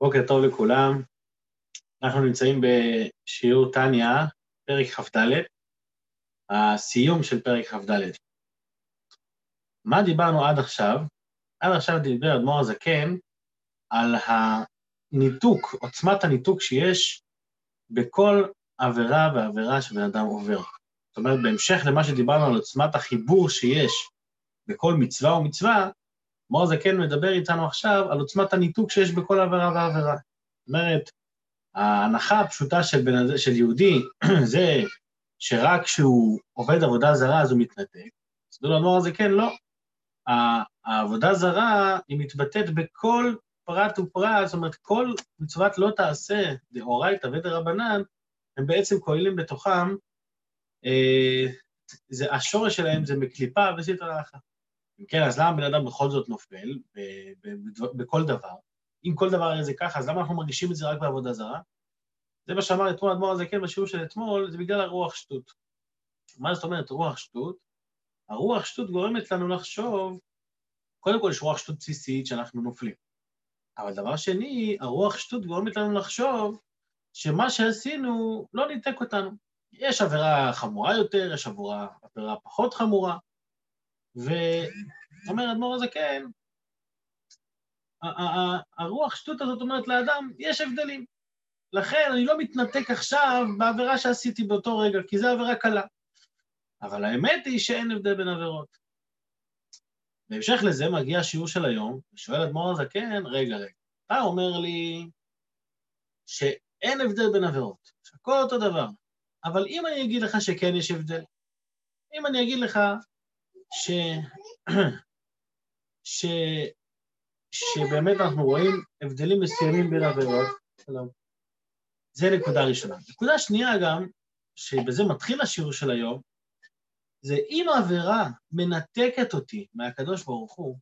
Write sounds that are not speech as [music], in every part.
בוקר טוב לכולם. אנחנו נמצאים בשיעור טניה, פרק כ"ד, הסיום של פרק כ"ד. מה דיברנו עד עכשיו? עד עכשיו דיבר אדמו"ר הזקן על הניתוק, עוצמת הניתוק שיש בכל עבירה ועבירה שבן אדם עובר. זאת אומרת, בהמשך למה שדיברנו על עוצמת החיבור שיש בכל מצווה ומצווה, מור זקן מדבר איתנו עכשיו על עוצמת הניתוק שיש בכל עבירה ועבירה. זאת אומרת, ההנחה הפשוטה של, בנ... של יהודי [clears throat] זה שרק כשהוא עובד עבודה זרה אז הוא מתנתק. דודו אמר זה כן, לא. העבודה זרה היא מתבטאת בכל פרט ופרט, זאת אומרת, כל מצוות לא תעשה, דאורייתא ודרבנן, הם בעצם כוללים בתוכם, אה, זה, השורש שלהם זה מקליפה וסטרא אחת. אם כן, אז למה בן אדם בכל זאת נופל בכל דבר? אם כל דבר זה ככה, אז למה אנחנו מרגישים את זה רק בעבודה זרה? זה מה שאמר אתמול אדמו"ר הזה, כן, בשיעור של אתמול, זה בגלל הרוח שטות. מה זאת אומרת רוח שטות? הרוח שטות גורמת לנו לחשוב, קודם כל יש רוח שטות בסיסית שאנחנו נופלים. אבל דבר שני, הרוח שטות גורמת לנו לחשוב שמה שעשינו לא ניתק אותנו. יש עבירה חמורה יותר, יש עבירה פחות חמורה, ואומר אדמו"ר הזקן, הרוח שטות הזאת אומרת לאדם, יש הבדלים. לכן אני לא מתנתק עכשיו בעבירה שעשיתי באותו רגע, כי זו עבירה קלה. אבל האמת היא שאין הבדל בין עבירות. בהמשך לזה מגיע השיעור של היום, ושואל אדמו"ר הזקן, רגע, רגע, אתה אומר לי שאין הבדל בין עבירות, שהכל אותו דבר, אבל אם אני אגיד לך שכן יש הבדל, אם אני אגיד לך ש... ש... שבאמת אנחנו רואים הבדלים מסוימים בין עבירות. שלום. זה נקודה ראשונה. נקודה שנייה גם, שבזה מתחיל השיעור של היום, זה אם עבירה מנתקת אותי מהקדוש ברוך הוא,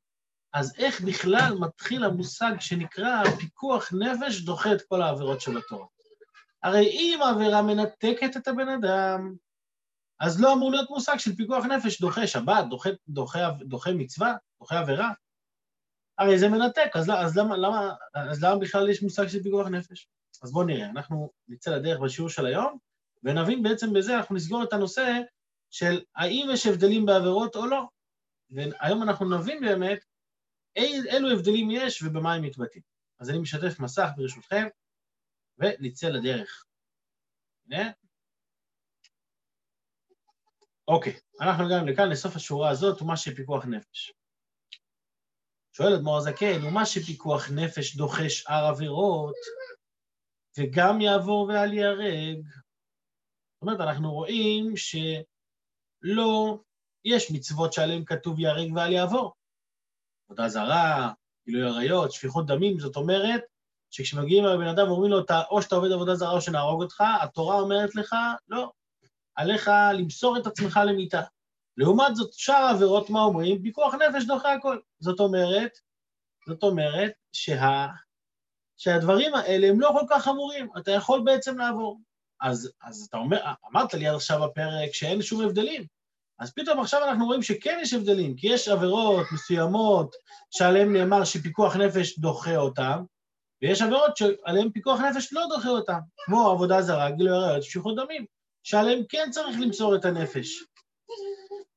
אז איך בכלל מתחיל המושג שנקרא פיקוח נפש דוחה את כל העבירות של התורה? הרי אם עבירה מנתקת את הבן אדם, אז לא אמור להיות מושג של פיקוח נפש, דוחה שבת, דוחה, דוחה, דוחה מצווה, דוחה עבירה. הרי זה מנתק, אז, אז, למה, למה, אז למה בכלל יש מושג של פיקוח נפש? אז בואו נראה, אנחנו נצא לדרך בשיעור של היום, ונבין בעצם בזה, אנחנו נסגור את הנושא של האם יש הבדלים בעבירות או לא. והיום אנחנו נבין באמת אי, אילו הבדלים יש ובמה הם מתבטאים. אז אני משתף מסך ברשותכם, ונצא לדרך. הנה. אוקיי, אנחנו הגענו לכאן, לסוף השורה הזאת, ומה שפיקוח נפש. שואל אדמו"ר הזקן, ומה שפיקוח נפש דוחה שאר עבירות, וגם יעבור ואל ייהרג. זאת אומרת, אנחנו רואים שלא, יש מצוות שעליהן כתוב ייהרג ואל יעבור. עבודה זרה, גילוי עריות, שפיכות דמים, זאת אומרת, שכשמגיעים לבן אדם ואומרים לו, או שאתה עובד עבודה זרה או שנהרוג אותך, התורה אומרת לך, לא, עליך למסור את עצמך למיתה. לעומת זאת, שאר העבירות, מה אומרים? פיקוח נפש דוחה הכל. זאת אומרת, זאת אומרת שה, שהדברים האלה הם לא כל כך חמורים, אתה יכול בעצם לעבור. אז, אז אתה אומר, אמרת לי עכשיו בפרק שאין שום הבדלים, אז פתאום עכשיו אנחנו רואים שכן יש הבדלים, כי יש עבירות מסוימות שעליהן נאמר שפיקוח נפש דוחה אותן, ויש עבירות שעליהן פיקוח נפש לא דוחה אותן, כמו עבודה זרה, גילוי עריות, שפיכות דמים. שעליהם כן צריך למסור את הנפש.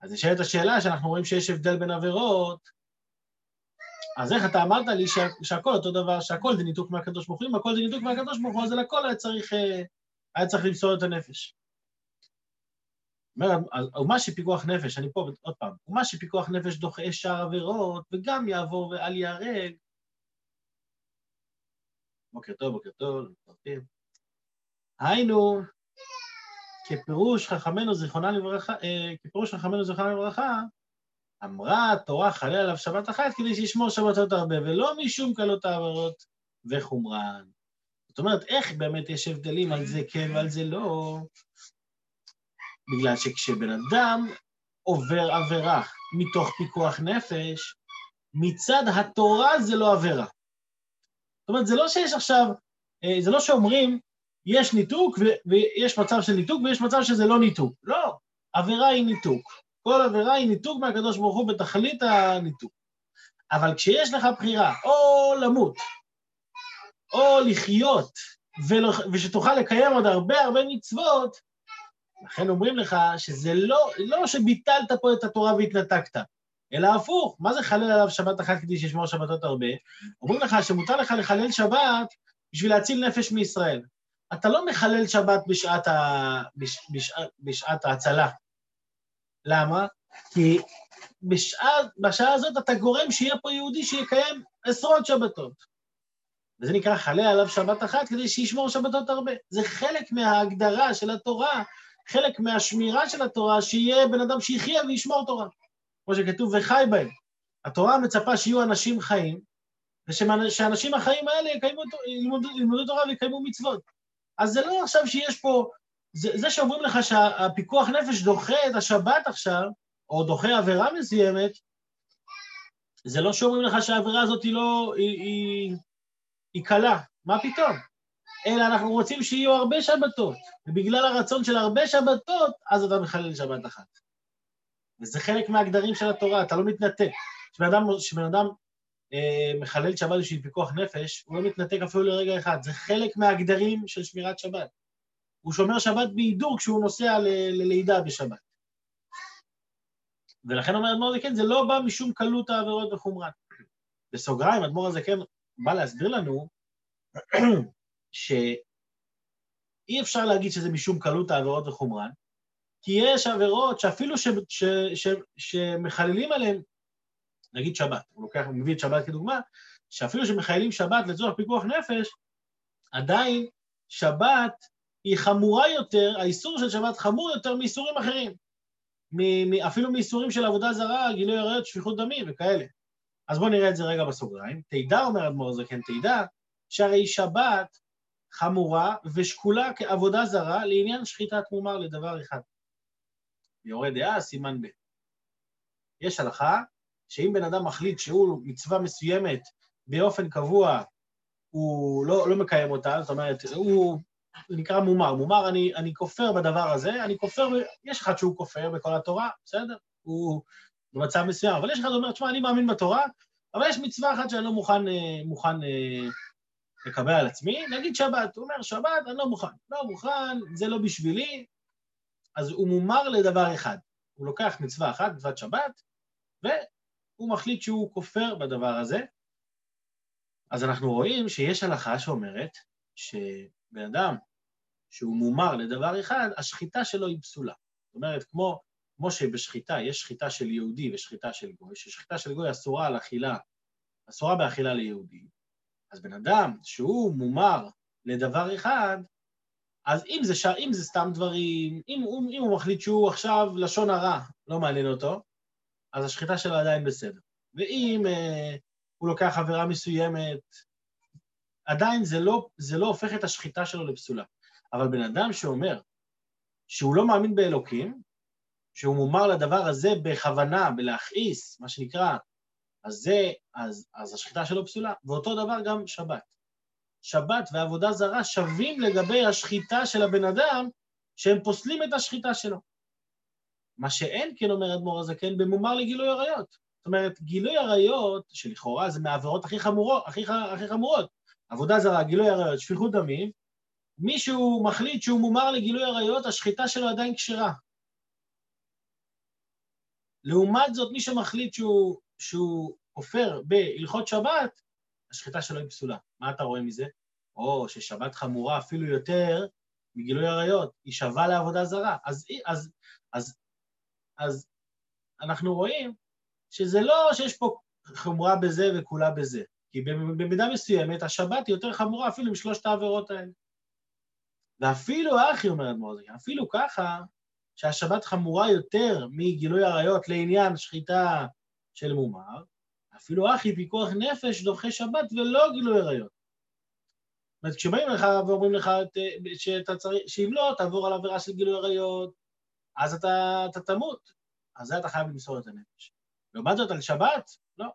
אז נשאלת השאלה שאנחנו רואים שיש הבדל בין עבירות, אז איך אתה אמרת לי שה, שהכל אותו דבר, שהכל זה ניתוק מהקדוש ברוך הוא, אם הכל זה ניתוק מהקדוש ברוך הוא, אז על הכל היה צריך, אה, היה צריך למסור את הנפש. אומר, ומה שפיקוח נפש, אני פה עוד פעם, ומה שפיקוח נפש דוחה שאר עבירות, וגם יעבור ואל ייהרג. בוקר טוב, בוקר טוב, היינו, כפירוש חכמינו זיכרונה לברכה, אה, כפירוש חכמינו זיכרונה לברכה, אמרה התורה חלל עליו שבת אחת כדי שישמור שבתות הרבה, ולא משום קלות העברות וחומרן. זאת אומרת, איך באמת יש הבדלים על זה כן ועל זה לא? בגלל שכשבן אדם עובר עבירה מתוך פיקוח נפש, מצד התורה זה לא עבירה. זאת אומרת, זה לא שיש עכשיו, אה, זה לא שאומרים, יש ניתוק ויש מצב של ניתוק ויש מצב שזה לא ניתוק. לא, עבירה היא ניתוק. כל עבירה היא ניתוק מהקדוש ברוך הוא בתכלית הניתוק. אבל כשיש לך בחירה או למות או לחיות, ושתוכל לקיים עוד הרבה הרבה מצוות, לכן אומרים לך שזה לא, לא שביטלת פה את התורה והתנתקת, אלא הפוך, מה זה חלל עליו שבת אחת כדי שישמור שבתות הרבה? אומרים לך שמותר לך לחלל שבת בשביל להציל נפש מישראל. אתה לא מחלל שבת בשעת, ה... בש... בשעת... בשעת ההצלה. למה? כי בשעה, בשעה הזאת אתה גורם שיהיה פה יהודי שיקיים עשרות שבתות. וזה נקרא חלל עליו שבת אחת כדי שישמור שבתות הרבה. זה חלק מההגדרה של התורה, חלק מהשמירה של התורה, שיהיה בן אדם שיחיה וישמור תורה. כמו שכתוב, וחי בהם. התורה מצפה שיהיו אנשים חיים, ושהאנשים החיים האלה יקיימו, ילמדו, ילמדו תורה ויקיימו מצוות. אז זה לא עכשיו שיש פה, זה, זה שאומרים לך שהפיקוח נפש דוחה את השבת עכשיו, או דוחה עבירה מסוימת, זה לא שאומרים לך שהעבירה הזאת היא לא, היא, היא, היא קלה, מה פתאום? אלא אנחנו רוצים שיהיו הרבה שבתות, ובגלל הרצון של הרבה שבתות, אז אתה מחלל שבת אחת. וזה חלק מהגדרים של התורה, אתה לא מתנתק. כשבן אדם, אדם מחלל שבת בשביל פיקוח נפש, הוא לא מתנתק אפילו לרגע אחד, זה חלק מהגדרים של שמירת שבת. הוא שומר שבת בהידור כשהוא נוסע ללידה בשבת. ולכן אומר אדמו"ר הזקן, זה לא בא משום קלות העבירות וחומרן. בסוגריים, אדמו"ר הזקן בא להסביר לנו [clears throat] שאי אפשר להגיד שזה משום קלות העבירות וחומרן, כי יש עבירות שאפילו ש, ש, ש, שמחללים עליהן, נגיד שבת, הוא לוקח, הוא מביא את שבת כדוגמה, שאפילו שמחללים שבת לצורך פיקוח נפש, עדיין שבת היא חמורה יותר, האיסור של שבת חמור יותר מאיסורים אחרים. אפילו מאיסורים של עבודה זרה, גילוי עריות, שפיכות דמים וכאלה. אז בואו נראה את זה רגע בסוגריים. תדע, אומר אדמו"ר זקן, תדע, שהרי שבת חמורה ושקולה כעבודה זרה לעניין שחיטת מומר לדבר אחד. יורה דעה, סימן ב'. יש הלכה שאם בן אדם מחליט שהוא מצווה מסוימת באופן קבוע, הוא לא, לא מקיים אותה, זאת אומרת, הוא נקרא מומר. מומר, אני, אני כופר בדבר הזה, אני כופר, יש אחד שהוא כופר בכל התורה, בסדר? הוא במצב מסוים, אבל יש אחד שאומר, תשמע, אני מאמין בתורה, אבל יש מצווה אחת שאני לא מוכן, אה, מוכן אה, לקבל על עצמי, נגיד שבת, הוא אומר, שבת, אני לא מוכן, לא מוכן, זה לא בשבילי, אז הוא מומר לדבר אחד. הוא לוקח מצווה אחת, מצוות שבת, והוא מחליט שהוא כופר בדבר הזה. אז אנחנו רואים שיש הלכה שאומרת שבן אדם שהוא מומר לדבר אחד, השחיטה שלו היא פסולה. זאת אומרת, כמו, כמו שבשחיטה יש שחיטה של יהודי ושחיטה של גוי, ששחיטה של גוי אסורה על אכילה, אסורה באכילה ליהודי, אז בן אדם שהוא מומר לדבר אחד, אז אם זה, ש... אם זה סתם דברים, אם, אם הוא מחליט שהוא עכשיו לשון הרע, לא מעניין אותו, אז השחיטה שלו עדיין בסדר. ואם אה, הוא לוקח עבירה מסוימת, עדיין זה לא, זה לא הופך את השחיטה שלו לפסולה. אבל בן אדם שאומר שהוא לא מאמין באלוקים, שהוא מומר לדבר הזה בכוונה, בלהכעיס, מה שנקרא, אז זה, אז, אז השחיטה שלו פסולה. ואותו דבר גם שבת. שבת ועבודה זרה שווים לגבי השחיטה של הבן אדם, שהם פוסלים את השחיטה שלו. מה שאין כן, אומר אדמו"ר הזקן, במומר לגילוי עריות. זאת אומרת, גילוי עריות, שלכאורה זה מהעבירות הכי חמורות, הכי, הכי חמורות, עבודה זרה, גילוי עריות, שפיכות דמים, מישהו מחליט שהוא מומר לגילוי עריות, השחיטה שלו עדיין כשרה. לעומת זאת, מי שמחליט שהוא, שהוא כופר בהלכות שבת, השחיטה שלו היא פסולה. מה אתה רואה מזה? או ששבת חמורה אפילו יותר מגילוי עריות, היא שווה לעבודה זרה. אז, אז, אז, אז אנחנו רואים שזה לא שיש פה חומרה בזה וכולה בזה, כי במידה מסוימת השבת היא יותר חמורה אפילו משלושת העבירות האלה. ואפילו אחי, אומרת מוזיקה, אפילו ככה, שהשבת חמורה יותר מגילוי עריות לעניין שחיטה של מומר, אפילו אחי פיקוח נפש דוחה שבת ולא גילוי עריות. זאת אומרת, כשבאים לך ואומרים לך שאתה צריך, שאם לא, תעבור על עבירה של גילוי עריות, אז אתה, אתה תמות. אז זה אתה חייב למסור את הנפש. לעומת זאת, על שבת, לא.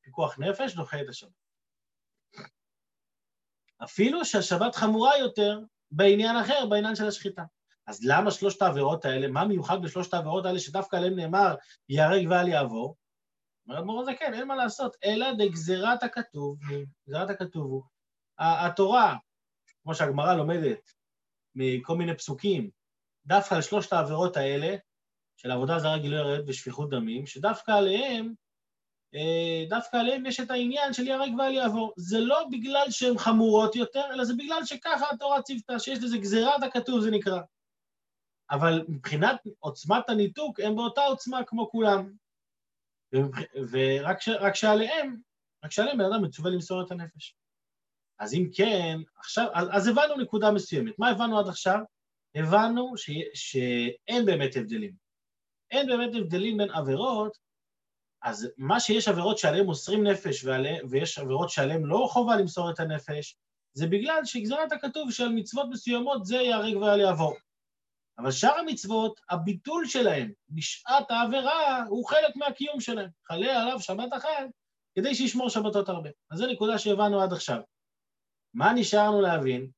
פיקוח נפש דוחה את השבת. אפילו שהשבת חמורה יותר בעניין אחר, בעניין של השחיטה. אז למה שלושת העבירות האלה, מה מיוחד בשלושת העבירות האלה שדווקא עליהן נאמר ייהרג ואל יעבור? אומר אדמו"ר זה כן, אין מה לעשות, אלא דגזירת הכתוב, גזירת הכתוב הוא התורה, כמו שהגמרא לומדת מכל מיני פסוקים, דווקא על שלושת העבירות האלה, של עבודה זרה, גילוי עריות ושפיכות דמים, שדווקא עליהם, אה, דווקא עליהם יש את העניין של ייהרג ואל יעבור. זה לא בגלל שהן חמורות יותר, אלא זה בגלל שככה התורה ציוותה, שיש לזה גזירת הכתוב, זה נקרא. אבל מבחינת עוצמת הניתוק, הם באותה עוצמה כמו כולם. ורק שעליהם, רק שעליהם בן אדם מצווה למסור את הנפש. אז אם כן, עכשיו, אז, אז הבנו נקודה מסוימת. מה הבנו עד עכשיו? הבנו ש, שאין באמת הבדלים. אין באמת הבדלים בין עבירות, אז מה שיש עבירות שעליהן מוסרים נפש ועלי, ויש עבירות שעליהן לא חובה למסור את הנפש, זה בגלל שגזרת הכתוב של מצוות מסוימות זה ייהרג ואל יעבור. אבל שאר המצוות, הביטול שלהם בשעת העבירה הוא חלק מהקיום שלהם. חלה עליו שבת אחת כדי שישמור שבתות הרבה. אז זו נקודה שהבנו עד עכשיו. מה נשארנו להבין?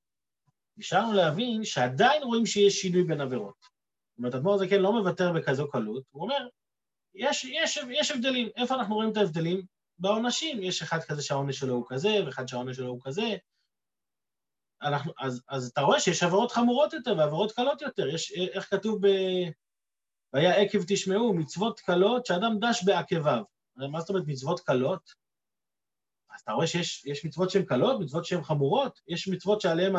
נשארנו להבין שעדיין רואים שיש שינוי בין עבירות. זאת אומרת, אדמו"ר הזקן לא מוותר בכזו קלות, הוא אומר, יש, יש, יש הבדלים. איפה אנחנו רואים את ההבדלים? בעונשים. יש אחד כזה שהעונש שלו הוא כזה, ואחד שהעונש שלו הוא כזה. אנחנו, אז, אז אתה רואה שיש עבירות חמורות יותר ועבירות קלות יותר. יש, איך כתוב ב... והיה עקב תשמעו, מצוות קלות שאדם דש בעקביו. מה זאת אומרת מצוות קלות? אז אתה רואה שיש מצוות שהן קלות, מצוות שהן חמורות, יש מצוות שעליהן,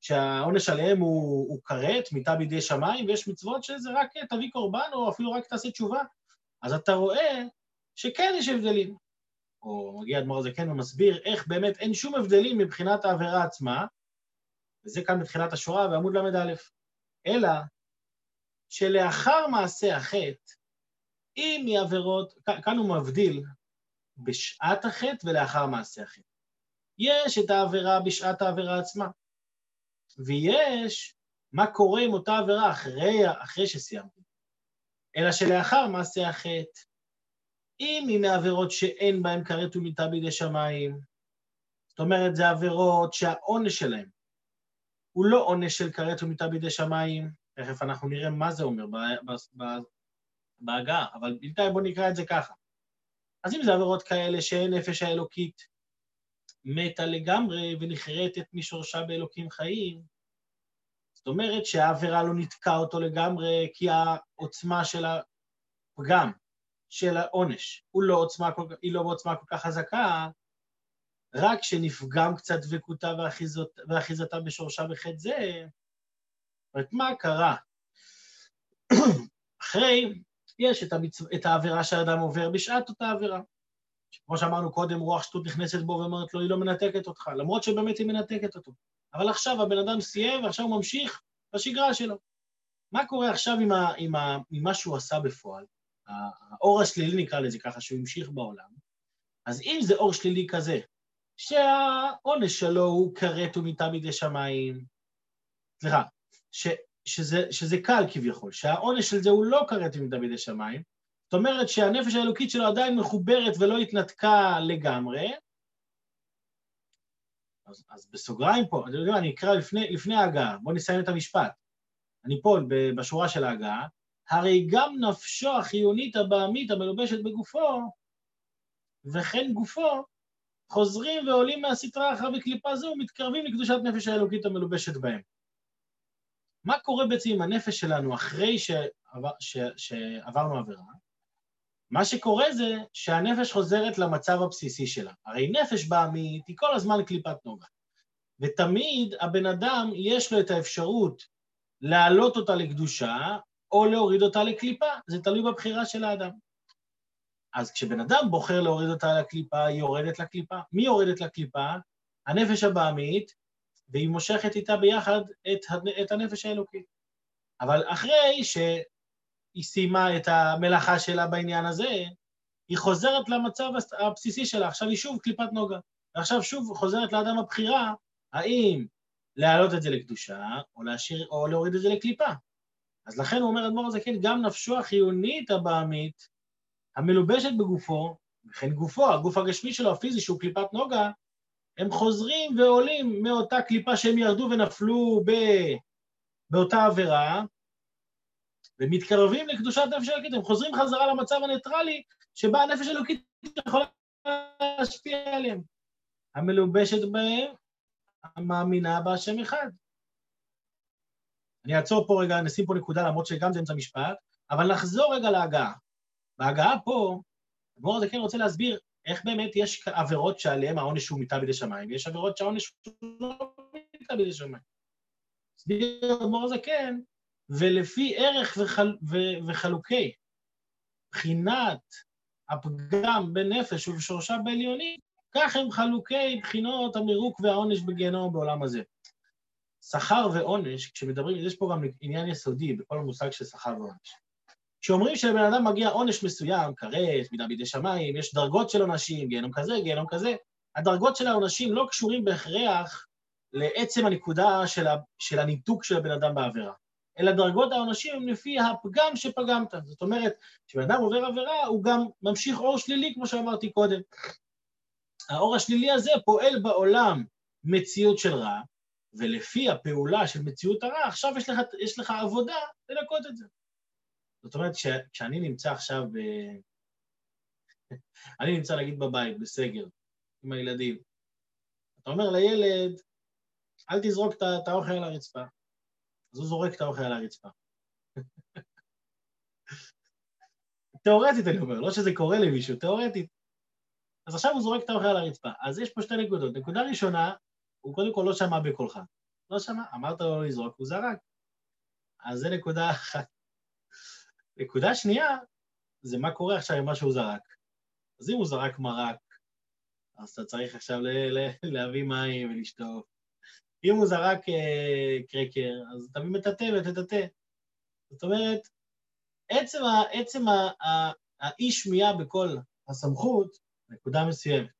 שהעונש עליהן הוא, כרת, מיתה בידי שמיים, ויש מצוות שזה רק תביא קורבן, או אפילו רק תעשה תשובה. אז אתה רואה שכן יש הבדלים. או מגיע אדמו"ר הזה כן ומסביר איך באמת אין שום הבדלים מבחינת העבירה עצמה, וזה כאן בתחילת השורה בעמוד ל"א, אלא שלאחר מעשה החטא, אם היא עבירות, כאן הוא מבדיל בשעת החטא ולאחר מעשה החטא. יש את העבירה בשעת העבירה עצמה, ויש מה קורה עם אותה עבירה אחרי, אחרי שסיימתי. אלא שלאחר מעשה החטא, אם היא מעבירות שאין בהן כרת ומיתה בידי שמיים, זאת אומרת, זה עבירות שהעונש שלהן הוא לא עונש של כרת ומיתה בידי שמיים, תכף אנחנו נראה מה זה אומר בהגעה, אבל בינתיים בואו נקרא את זה ככה. אז אם זה עבירות כאלה שאין נפש האלוקית מתה לגמרי ונחרטת משורשה באלוקים חיים, זאת אומרת שהעבירה לא נתקע אותו לגמרי כי העוצמה של הפגם, של העונש, הוא לא עוצמה, היא לא בעוצמה כל כך חזקה, רק כשנפגם קצת דבקותה ואחיזתה בשורשה בחטא זה, זאת מה קרה? [clears throat] אחרי יש את, המצו... את העבירה שהאדם עובר בשעת אותה עבירה. כמו שאמרנו קודם, רוח שטות נכנסת בו ואומרת לו, היא לא מנתקת אותך, למרות שבאמת היא מנתקת אותו. אבל עכשיו הבן אדם סיים ועכשיו הוא ממשיך בשגרה שלו. מה קורה עכשיו עם, ה... עם, ה... עם מה שהוא עשה בפועל? האור השלילי נקרא לזה ככה, שהוא המשיך בעולם. אז אם זה אור שלילי כזה, שהעונש שלו הוא כרת ומיתה בידי שמיים, סליחה, ש... שזה, שזה קל כביכול, שהעונש של זה הוא לא כרת עם דוד השמיים, זאת אומרת שהנפש האלוקית שלו עדיין מחוברת ולא התנתקה לגמרי, אז, אז בסוגריים פה, אתם יודעים, אני אקרא לפני, לפני ההגעה, בואו נסיים את המשפט. אני פה בשורה של ההגעה, הרי גם נפשו החיונית הבעמית המלובשת בגופו, וכן גופו, חוזרים ועולים מהסטרה אחר בקליפה זו ומתקרבים לקדושת נפש האלוקית המלובשת בהם. מה קורה בעצם עם הנפש שלנו אחרי שעבר, ש, שעברנו עבירה? מה שקורה זה שהנפש חוזרת למצב הבסיסי שלה. הרי נפש בעמית היא כל הזמן קליפת נוגה. ותמיד הבן אדם, יש לו את האפשרות להעלות אותה לקדושה, או להוריד אותה לקליפה, זה תלוי בבחירה של האדם. אז כשבן אדם בוחר להוריד אותה לקליפה, היא יורדת לקליפה. מי יורדת לקליפה? הנפש הבעמית, והיא מושכת איתה ביחד את, את הנפש האלוקית. אבל אחרי שהיא סיימה את המלאכה שלה בעניין הזה, היא חוזרת למצב הבסיסי שלה, עכשיו היא שוב קליפת נוגה. ועכשיו שוב חוזרת לאדם הבחירה, האם להעלות את זה לקדושה, או, להשאיר, או להוריד את זה לקליפה. אז לכן הוא אומר אדמו"ר הזקן, גם נפשו החיונית הבעמית, המלובשת בגופו, וכן גופו, הגוף הגשמי שלו, הפיזי, שהוא קליפת נוגה, הם חוזרים ועולים מאותה קליפה שהם ירדו ונפלו ב... באותה עבירה, ומתקרבים לקדושת נפש אלוקית, הם חוזרים חזרה למצב הניטרלי שבה הנפש האלוקית יכולה להשפיע עליהם. המלובשת בהם, המאמינה בהשם אחד. אני אעצור פה רגע, נשים פה נקודה, למרות שגם זה אמצע משפט, אבל נחזור רגע להגעה. בהגעה פה, אדמו"ר הזה כן רוצה להסביר איך באמת יש עבירות שעליהן העונש הוא מיטה בידי שמיים, ויש עבירות שהעונש הוא לא מיטה בידי שמיים. הסביר אדמו"ר הזה כן, ולפי ערך וחל, ו, וחלוקי, בחינת הפגם בנפש ובשורשה בעליונים, כך הם חלוקי בחינות המירוק והעונש בגיהנום בעולם הזה. שכר ועונש, כשמדברים, יש פה גם עניין יסודי בכל המושג של שכר ועונש. כשאומרים שלבן אדם מגיע עונש מסוים, כרת, מידה בידי שמיים, יש דרגות של עונשים, גיהנום כזה, גיהנום כזה, הדרגות של העונשים לא קשורים בהכרח לעצם הנקודה של, ה, של הניתוק של הבן אדם בעבירה, אלא דרגות העונשים הם לפי הפגם שפגמת. זאת אומרת, כשבן אדם עובר עבירה, הוא גם ממשיך אור שלילי, כמו שאמרתי קודם. האור השלילי הזה פועל בעולם מציאות של רע, ולפי הפעולה של מציאות הרע, עכשיו יש לך, יש לך עבודה לנקות את זה. זאת אומרת, כשאני נמצא עכשיו ב... [laughs] אני נמצא נגיד בבית, בסגר, עם הילדים. אתה אומר לילד, אל תזרוק את האוכל על הרצפה. אז הוא זורק את האוכל על הרצפה. [laughs] תיאורטית אני אומר, לא שזה קורה למישהו, תיאורטית. אז עכשיו הוא זורק את האוכל על הרצפה. אז יש פה שתי נקודות. נקודה ראשונה, הוא קודם כל לא שמע בקולך. לא שמע, אמרת לו לזרוק, הוא זרק. אז זה נקודה אחת. נקודה שנייה, זה מה קורה עכשיו עם מה שהוא זרק. אז אם הוא זרק מרק, אז אתה צריך עכשיו להביא מים ולשטוף. אם הוא זרק אה, קרקר, אז תביא מטאטא ותטאטא. זאת אומרת, עצם, עצם האי שמיעה בכל הסמכות, נקודה מסוימת.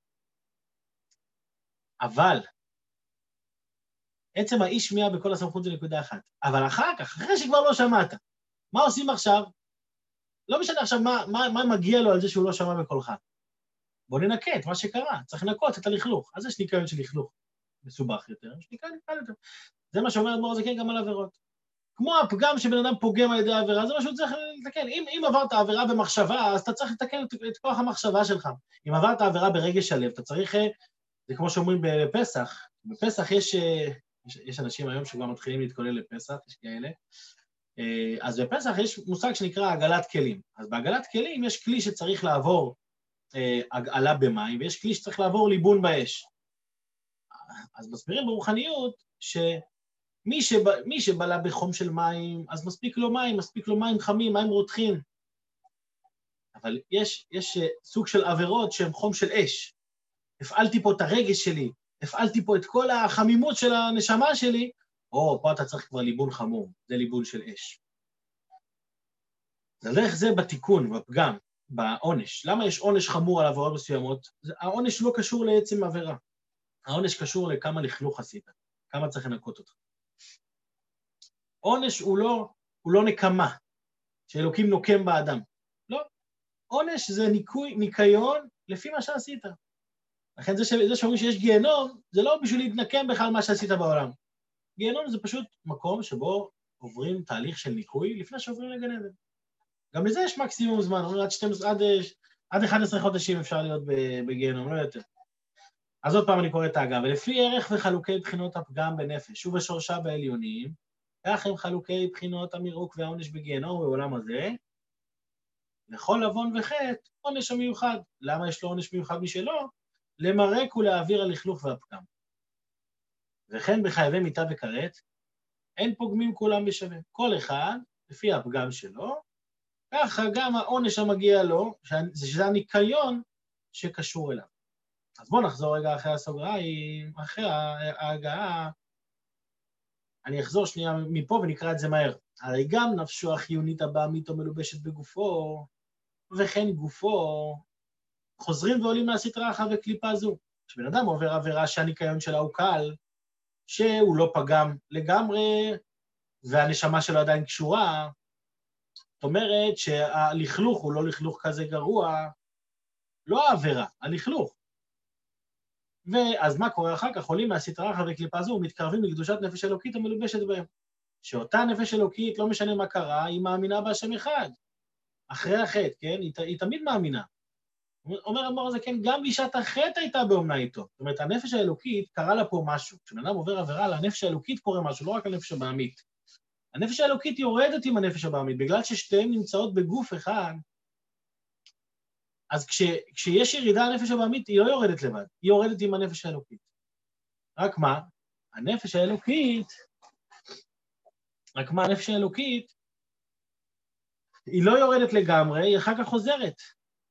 אבל, עצם האי שמיעה בכל הסמכות זה נקודה אחת. אבל אחר כך, אחרי שכבר לא שמעת, מה עושים עכשיו? לא משנה עכשיו מה, מה, מה מגיע לו על זה שהוא לא שמע בקולך. בוא ננקה את מה שקרה, צריך לנקות את הלכלוך. אז יש ניקיון של לכלוך מסובך יותר, ניקיון קל יותר. זה מה שאומר אדמו"ר הזקן גם על עבירות. כמו הפגם שבן אדם פוגם על ידי העבירה, זה מה שהוא צריך לתקן. אם, אם עברת עבירה במחשבה, אז אתה צריך לתקן את, את כוח המחשבה שלך. אם עברת עבירה ברגש הלב, אתה צריך, אה, זה כמו שאומרים בפסח, בפסח יש, אה, יש, יש אנשים היום שכבר מתחילים להתכונן לפסח, יש כאלה, אה, אז בפסח יש מושג שנקרא עגלת כלים. אז בעגלת כלים יש כלי שצריך לעבור הגעלה במים, ויש כלי שצריך לעבור ליבון באש. אז מסבירים ברוחניות ש... מי, שבא, מי שבלע בחום של מים, אז מספיק לו מים, מספיק לו מים חמים, מים רותחים. אבל יש, יש אה, סוג של עבירות שהן חום של אש. הפעלתי פה את הרגש שלי, הפעלתי פה את כל החמימות של הנשמה שלי, או, פה אתה צריך כבר ליבון חמור, זה ליבון של אש. זה דרך זה בתיקון, בפגם, בעונש. למה יש עונש חמור על עבירות מסוימות? העונש לא קשור לעצם עבירה. העונש קשור לכמה לכלוך עשית, כמה צריך לנקות אותך. עונש הוא לא, הוא לא נקמה, שאלוקים נוקם באדם. לא. עונש זה ניקוי, ניקיון לפי מה שעשית. לכן זה, זה שאומרים שיש גיהנום, זה לא בשביל להתנקם בכלל מה שעשית בעולם. גיהנום זה פשוט מקום שבו עוברים תהליך של ניקוי לפני שעוברים לגן עדן. גם לזה יש מקסימום זמן, עד, 12, עד, עד 11 חודשים אפשר להיות בגיהנום, לא יותר. אז עוד פעם אני קורא את האגב, ולפי ערך וחלוקי בחינות הפגם בנפש ובשורשה בעליונים, כך הם חלוקי בחינות המירוק והעונש בגיהנום בעולם הזה. לכל עוון וחטא, עונש המיוחד. למה יש לו עונש מיוחד משלו? למרק ולהעביר הלכלוך והפגם. וכן בחייבי מיטה וכרת, אין פוגמים כולם בשווה. כל אחד, לפי הפגם שלו, ככה גם העונש המגיע לו, שזה הניקיון שקשור אליו. אז בואו נחזור רגע אחרי הסוגריים, אחרי ההגעה אני אחזור שנייה מפה ונקרא את זה מהר. הרי גם נפשו החיונית הבעמית מלובשת בגופו, וכן גופו, חוזרים ועולים מהסטרה אחת וקליפה זו. כשבן אדם עובר עבירה שהניקיון שלה הוא קל, שהוא לא פגם לגמרי, והנשמה שלו עדיין קשורה, זאת אומרת שהלכלוך הוא לא לכלוך כזה גרוע, לא העבירה, הלכלוך. ואז מה קורה אחר כך? עולים מהסטרה אחת וקליפה זו ומתקרבים לקדושת נפש אלוקית המלובשת בהם. שאותה נפש אלוקית, לא משנה מה קרה, היא מאמינה בהשם אחד. אחרי החטא, כן? היא, היא תמיד מאמינה. אומר אדמו"ר הזה, כן, גם בשעת החטא הייתה באומנה איתו. זאת אומרת, הנפש האלוקית קרה לה פה משהו. כשבן אדם עובר עבירה, לנפש האלוקית קורה משהו, לא רק הנפש הבעמית. הנפש האלוקית יורדת עם הנפש הבעמית, בגלל ששתיהן נמצאות בגוף אחד, אז כש, כשיש ירידה לנפש הבעמית, היא לא יורדת לבד, היא יורדת עם הנפש האלוקית. רק מה? הנפש האלוקית, רק מה, הנפש האלוקית, היא לא יורדת לגמרי, היא אחר כך חוזרת.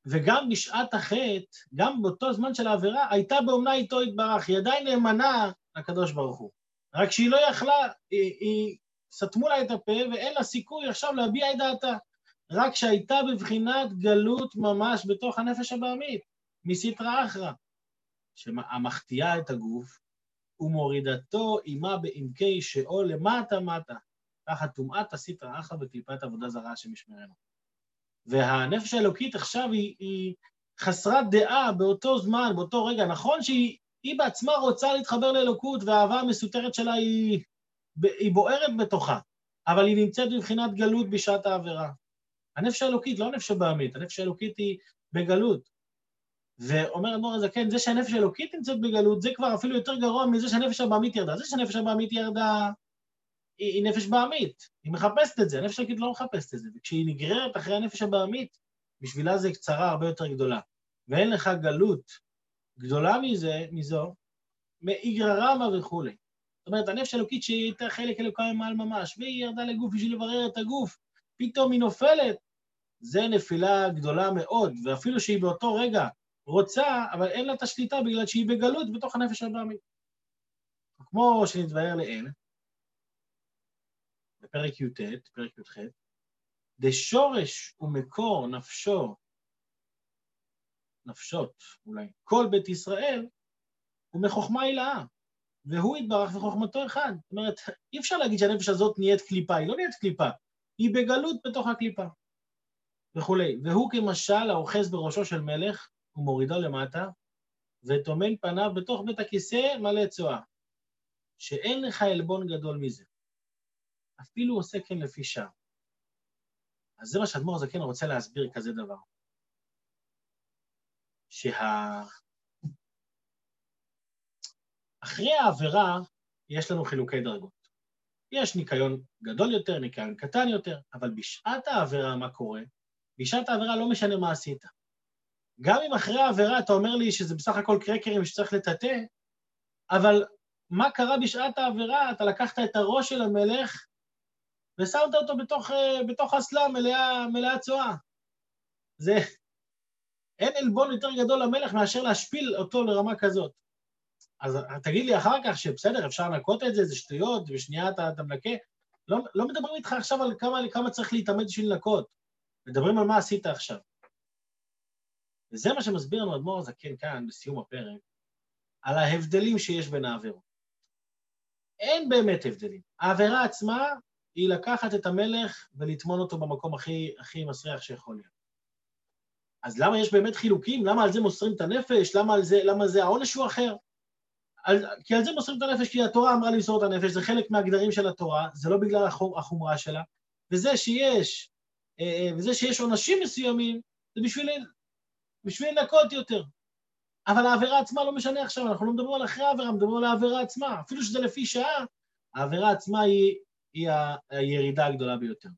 וגם בשעת החטא, גם באותו זמן של העבירה, הייתה באומנה איתו יתברך, היא עדיין נאמנה לקדוש ברוך הוא. רק שהיא לא יכלה, היא, היא סתמו לה את הפה ואין לה סיכוי עכשיו להביע את דעתה. רק שהייתה בבחינת גלות ממש בתוך הנפש הבעמית, מסתרא אחרא, שהמחטיאה את הגוף ומורידתו עימה בעמקי שאול למטה מטה, תחת טומאת הסתרא אחרא וקליפת עבודה זרה שמשמרנו. והנפש האלוקית עכשיו היא, היא חסרת דעה באותו זמן, באותו רגע. נכון שהיא בעצמה רוצה להתחבר לאלוקות, והאהבה המסותרת שלה היא, היא בוערת בתוכה, אבל היא נמצאת בבחינת גלות בשעת העבירה. הנפש האלוקית, לא הנפש הבעמית, הנפש האלוקית היא בגלות. ואומר אדמו"ר הזקן, זה שהנפש האלוקית נמצאת בגלות, זה כבר אפילו יותר גרוע מזה שהנפש הבעמית ירדה. זה שהנפש הבעמית ירדה, היא, היא נפש בעמית, היא מחפשת את זה, הנפש האלוקית לא מחפשת את זה. וכשהיא נגררת אחרי הנפש הבעמית, בשבילה זה קצרה הרבה יותר גדולה. ואין לך גלות גדולה מזה, מזו, מאיגרא רמא וכולי. זאת אומרת, הנפש האלוקית שהיא הייתה חלק אלוקיים מעל ממש, והיא ירדה לגוף בשביל לברר את הגוף, פתאום היא נופלת, זה נפילה גדולה מאוד, ואפילו שהיא באותו רגע רוצה, אבל אין לה את השליטה בגלל שהיא בגלות בתוך הנפש הבאמית. כמו שנתבהר לעיל, בפרק י"ט, פרק י"ח, דשורש ומקור נפשו, נפשות אולי, כל בית ישראל, הוא מחוכמה הילאה, והוא יתברך וחוכמתו אחד. זאת אומרת, אי אפשר להגיד שהנפש הזאת נהיית קליפה, היא לא נהיית קליפה, היא בגלות בתוך הקליפה, וכולי. והוא כמשל האוחז בראשו של מלך, ומורידו למטה, וטומן פניו בתוך בית הכיסא מלא צואה, שאין לך עלבון גדול מזה. אפילו עושה כן לפי שעה. אז זה מה שאדמו"ר הזקן רוצה להסביר כזה דבר. שה... אחרי העבירה יש לנו חילוקי דרגות. יש ניקיון גדול יותר, ניקיון קטן יותר, אבל בשעת העבירה מה קורה? בשעת העבירה לא משנה מה עשית. גם אם אחרי העבירה אתה אומר לי שזה בסך הכל קרקרים שצריך לטאטא, אבל מה קרה בשעת העבירה? אתה לקחת את הראש של המלך ושמת אותו בתוך, בתוך אסלה מלאה, מלאה צואה. זה... אין עלבון יותר גדול למלך מאשר להשפיל אותו לרמה כזאת. אז תגיד לי אחר כך שבסדר, אפשר לנקות את זה, זה שטויות, ושנייה אתה, אתה מנקה. לא, לא מדברים איתך עכשיו על כמה, כמה צריך להתאמץ בשביל לנקות, מדברים על מה עשית עכשיו. וזה מה שמסביר לנו אדמו"ר הזקן כאן, בסיום הפרק, על ההבדלים שיש בין העבירות. אין באמת הבדלים. העבירה עצמה היא לקחת את המלך ולטמון אותו במקום הכי, הכי מסריח שיכול להיות. אז למה יש באמת חילוקים? למה על זה מוסרים את הנפש? למה על זה, למה זה העונש הוא אחר? על, כי על זה מוסרים את הנפש, כי התורה אמרה למסור את הנפש, זה חלק מהגדרים של התורה, זה לא בגלל החומרה שלה, וזה שיש, וזה שיש עונשים מסוימים, זה בשביל, בשביל לנקות יותר. אבל העבירה עצמה לא משנה עכשיו, אנחנו לא מדברים על אחרי העבירה, מדברים על העבירה עצמה. אפילו שזה לפי שעה, העבירה עצמה היא, היא הירידה הגדולה ביותר.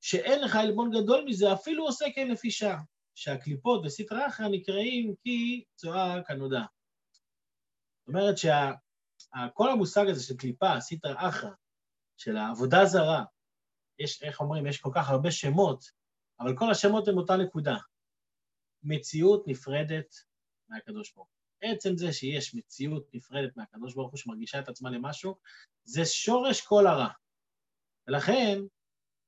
שאין לך עלבון גדול מזה, אפילו עושה כן לפי שעה. שהקליפות וסטרא אחרא נקראים כי צואה כנודע. זאת אומרת שכל המושג הזה של קליפה, סיטר אחרא, של העבודה זרה, יש, איך אומרים, יש כל כך הרבה שמות, אבל כל השמות הם אותה נקודה. מציאות נפרדת מהקדוש ברוך הוא. עצם זה שיש מציאות נפרדת מהקדוש ברוך הוא שמרגישה את עצמה למשהו, זה שורש כל הרע. ולכן,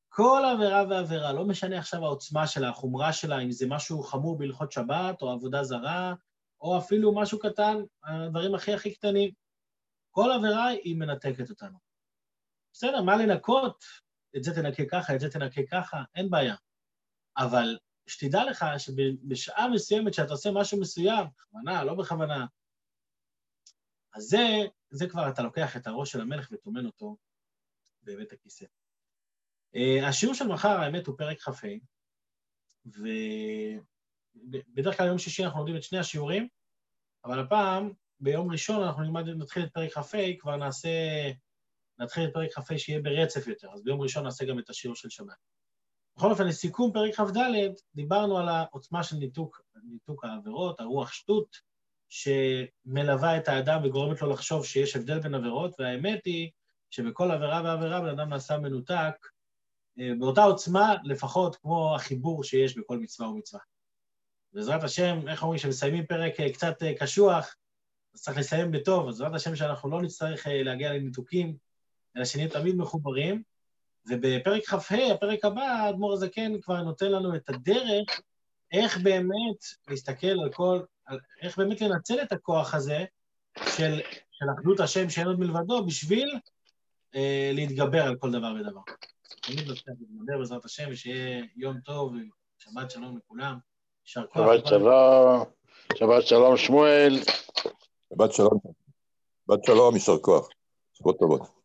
כל עבירה ועבירה, לא משנה עכשיו העוצמה שלה, החומרה שלה, אם זה משהו חמור בהלכות שבת, או עבודה זרה, או אפילו משהו קטן, הדברים הכי הכי קטנים. כל עבירה היא מנתקת אותנו. בסדר, מה לנקות? את זה תנקה ככה, את זה תנקה ככה, אין בעיה. אבל שתדע לך שבשעה מסוימת שאתה עושה משהו מסוים, בכוונה, לא בכוונה, אז זה, זה כבר אתה לוקח את הראש של המלך וטומן אותו בבית הכיסא. Uh, השיעור של מחר, האמת, הוא פרק כ"ה, ו... בדרך כלל יום שישי אנחנו לומדים את שני השיעורים, אבל הפעם, ביום ראשון אנחנו נתחיל את פרק כ"ה, כבר נעשה, נתחיל את פרק כ"ה שיהיה ברצף יותר, אז ביום ראשון נעשה גם את השיעור של שבת. בכל אופן, לסיכום פרק כ"ד, דיברנו על העוצמה של ניתוק, ניתוק העבירות, הרוח שטות, שמלווה את האדם וגורמת לו לחשוב שיש הבדל בין עבירות, והאמת היא שבכל עבירה ועבירה בן אדם נעשה מנותק אה, באותה עוצמה, לפחות כמו החיבור שיש בכל מצווה ומצווה. בעזרת השם, איך אומרים, כשמסיימים פרק אה, קצת אה, קשוח, אז צריך לסיים בטוב, אז בעזרת השם שאנחנו לא נצטרך להגיע לניתוקים, אלא שנהיה תמיד מחוברים. ובפרק כ"ה, הפרק הבא, האדמו"ר הזקן כבר נותן לנו את הדרך איך באמת להסתכל על כל, על, איך באמת לנצל את הכוח הזה של, של אחדות השם שאין עוד מלבדו, בשביל אה, להתגבר על כל דבר ודבר. תמיד נצליח להתגבר בעזרת השם, ושיהיה יום טוב, שבת שלום לכולם. יישר כוח. שבת שלום, שבת שלום שמואל. שבת שלום. שבת שלום, יישר כוח. שבת טובות.